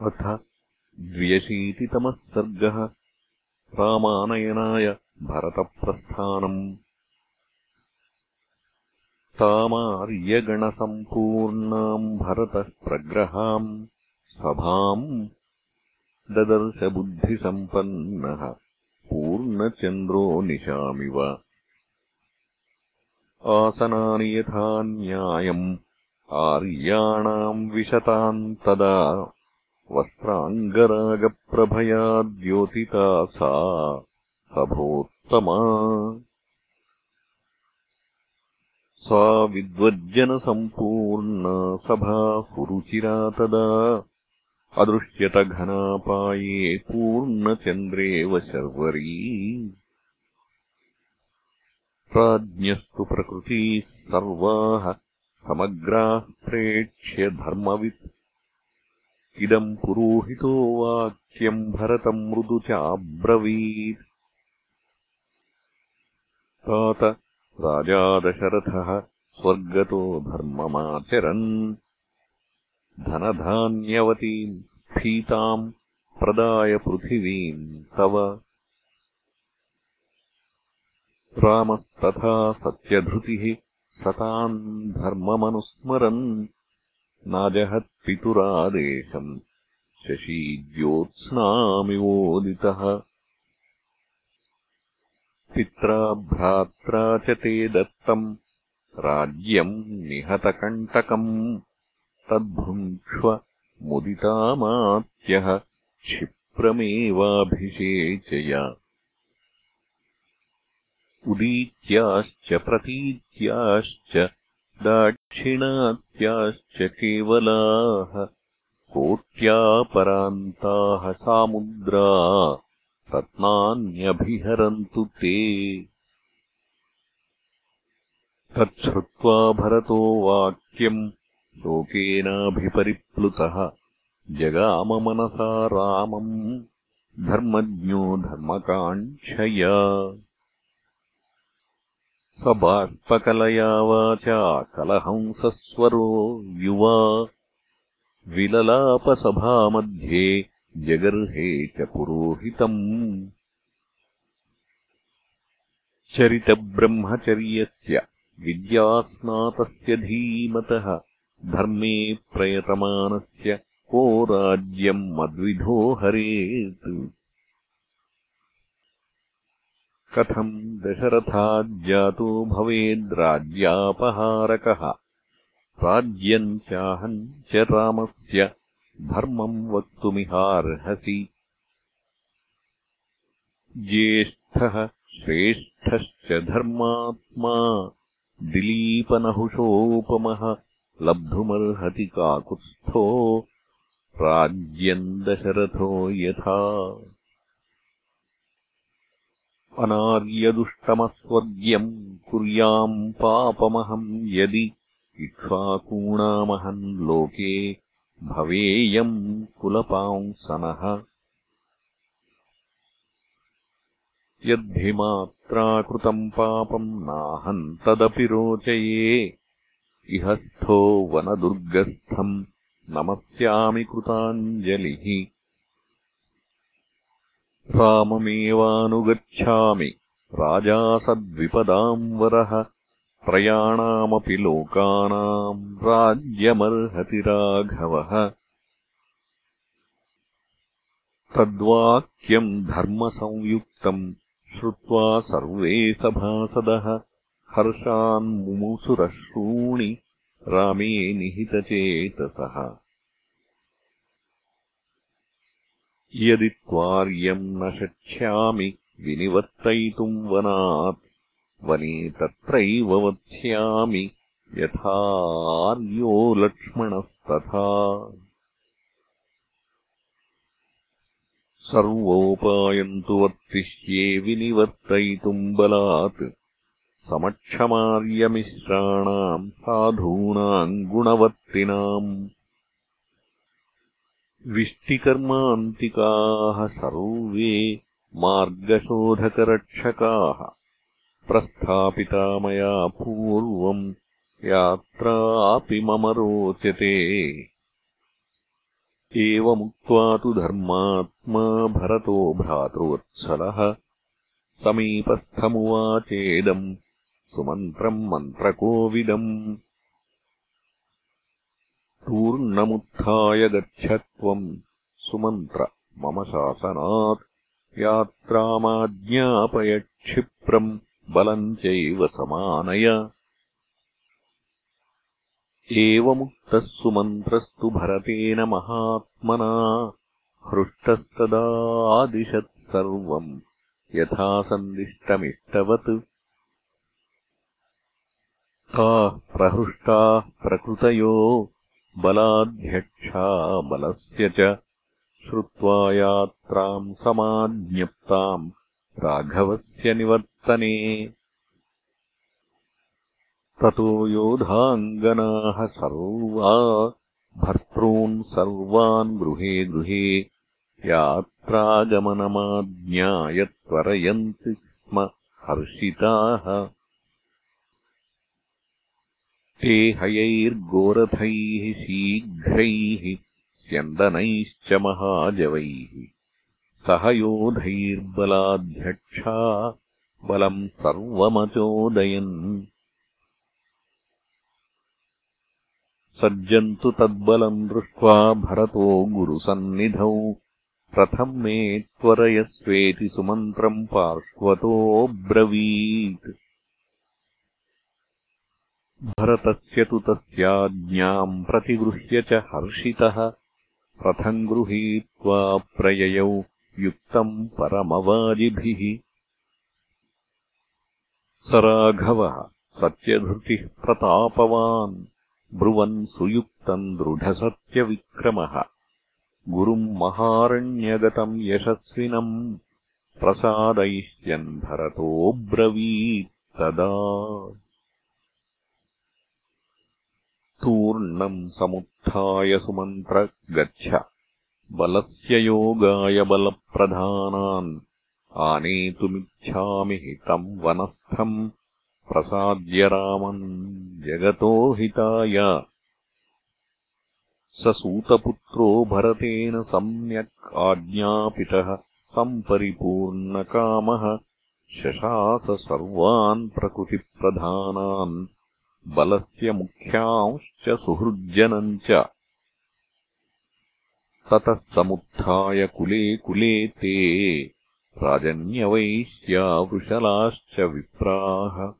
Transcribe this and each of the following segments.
अथ द्व्यशीतितमः सर्गः रामानयनाय भरतप्रस्थानम्। तामार्यगणसम्पूर्णाम् भरतः प्रग्रहाम् सभाम् ददर्शबुद्धिसम्पन्नः पूर्णचन्द्रो निशामिव। आसनानि यथा न्यायम् आर्याणाम् विशताम् तदा वस्त्राङ्गरागप्रभया द्योतिता सा सभोत्तमा। सा विद्वज्जनसम्पूर्णा सभा सुरुचिरा तदा। अदृश्यतघनापाये पूर्णचन्द्रेव शर्वरी। राज्ञस्तु प्रकृतीः सर्वाः समग्राः प्रेक्ष्य धर्मवित् इदम् पुरोहितो वाक्यम् भरतम् मृदु चाब्रवीत्। तात राजा दशरथः स्वर्गतो धर्ममाचरन्। धनधान्यवतीम् स्फीताम् प्रदाय पृथिवीम् तव। रामस्तथा सत्यधृतिः सताम् धर्ममनुस्मरन् नाजहत्पितुरादेशम् शशीज्योत्स्नामिवोदितः पित्रा भ्रात्रा च ते दत्तम्। राज्यम् निहतकण्टकम्। तद्भुङ्क्ष्व मुदितामात्यः। क्षिप्रमेवाभिषेचय। उदीत्याश्च प्रतीत्याश्च दाक्षिणात्याश्च केवलाः कोट्यापरान्ताः सामुद्रा रत्नान्यभिहरन्तु ते। तच्छ्रुत्वा भरतो वाक्यम् शोकेनाभिपरिप्लुतः जगाममनसा रामम् धर्मज्ञो धर्मकाङ्क्षया स बाष्पकलया वाचा कलहंसस्वरो युवा। विललापसभामध्ये जगर्हे च पुरोहितम्। चरितब्रह्मचर्यस्य विद्यास्नातस्य धीमतः धर्मे प्रयतमानस्य को राज्यम् मद्विधो हरेत् कथम् दशरथाज्जातो भवेद्राज्यापहारकः राज्यम् चाहम् च रामस्य धर्मम् वक्तुमिहार्हसि। ज्येष्ठः श्रेष्ठश्च धर्मात्मा दिलीपनहुषोपमः लब्धुमर्हति काकुत्स्थो। राज्यम् दशरथो यथा अनार्यदुष्टमस्वर्ग्यम् कुर्याम् पापमहम् यदि इक्ष्वाकूणामहम् लोके भवेयम् कुलपांसनः। यद्धिमात्राकृतम् पापम् नाहम् तदपि रोचये। इह स्थो वनदुर्गस्थम् नमस्यामि कृताञ्जलिः राममेवानुगच्छामि। राजासद्विपदाम् वरः। त्रयाणामपि लोकानाम् राज्यमर्हति राघवः। तद्वाक्यम् धर्मसंयुक्तम् श्रुत्वा सर्वे सभासदः। हर्षान्मुमुसुरश्रूणि रामे निहितचेतसः यदि त्वार्यम् न शक्ष्यामि विनिवर्तयितुम् वनात् वने तत्रैव वत्स्यामि यथार्यो लक्ष्मणस्तथा। सर्वोपायम् तु वर्तिष्ये विनिवर्तयितुम् बलात् समक्षमार्यमिश्राणाम् साधूनाम् गुणवर्तिनाम् विष्टिकर्मान्तिकाः सर्वे मार्गशोधकरक्षकाः। प्रस्थापिता मया पूर्वम् यात्रापि मम रोचते। एवमुक्त्वा तु धर्मात्मा भरतो भ्रातृवत्सलः। समीपस्थमुवाचेदम्। सुमन्त्रम् मन्त्रकोविदम् तूर्णमुत्थाय गच्छ त्वम् सुमन्त्र। मम शासनात् यात्रामाज्ञापयक्षिप्रम् बलम् चैव समानय। एवमुक्तः सुमन्त्रस्तु भरतेन महात्मना। हृष्टस्तदादिशत् सर्वम्। यथा सन्दिष्टमिष्टवत्। ताः प्रहृष्टाः प्रकृतयो बलाध्यक्षा बलस्य च श्रुत्वा यात्राम् समाज्ञप्ताम् राघवस्य निवर्तने। ततो योधाङ्गनाः सर्वा भर्तॄन् सर्वान् गृहे गृहे यात्रागमनमाज्ञाय त्वरयन्ति स्म हर्षिताः ते हयैर्गोरथैः शीघ्रैः स्यन्दनैश्च महाजवैः सहयोधैर्बलाध्यक्षा बलम् सर्वमचोदयन्। सज्जन्तु तद्बलम् दृष्ट्वा भरतो गुरुसन्निधौ। रथम् मे त्वरयस्वेति सुमन्त्रम् पार्श्वतोऽब्रवीत् भरतस्य तु तस्याज्ञाम् प्रतिगृह्य च हर्षितः। रथम् गृहीत्वा प्रययौ युक्तम् परमवाजिभिः। स राघवः सत्यधृतिः प्रतापवान् ब्रुवन् सुयुक्तम् दृढसत्यविक्रमः। गुरुम् महारण्यगतम् यशस्विनम् प्रसादयिष्यन् भरतोऽब्रवीत्तदा तूर्णम् समुत्थाय सुमन्त्र गच्छ बलस्य योगाय बलप्रधानान्। आनेतुमिच्छामि हितम् वनस्थम्। प्रसाद्य रामम् जगतो हिताय। स सूतपुत्रो भरतेन सम्यक् आज्ञापितः सम्परिपूर्णकामः। शशास सर्वान् प्रकृतिप्रधानान् बलस्य मुख्यांश्च सुहृज्जनम् च ततः समुत्थाय कुले कुले ते। राजन्यवैश्यावृषलाश्च विप्राः।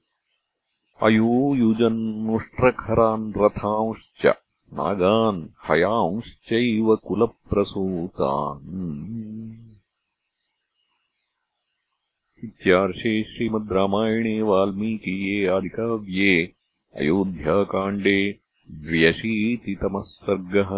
अयूयुजन्मुष्ट्रखरान् रथांश्च नागान् हयांश्चैव कुलप्रसूतान्। इत्यार्षे श्रीमद् रामायणे वाल्मीकीये आदिकाव्ये अयोध्याकाण्डे द्व्यशीतितमः सर्गः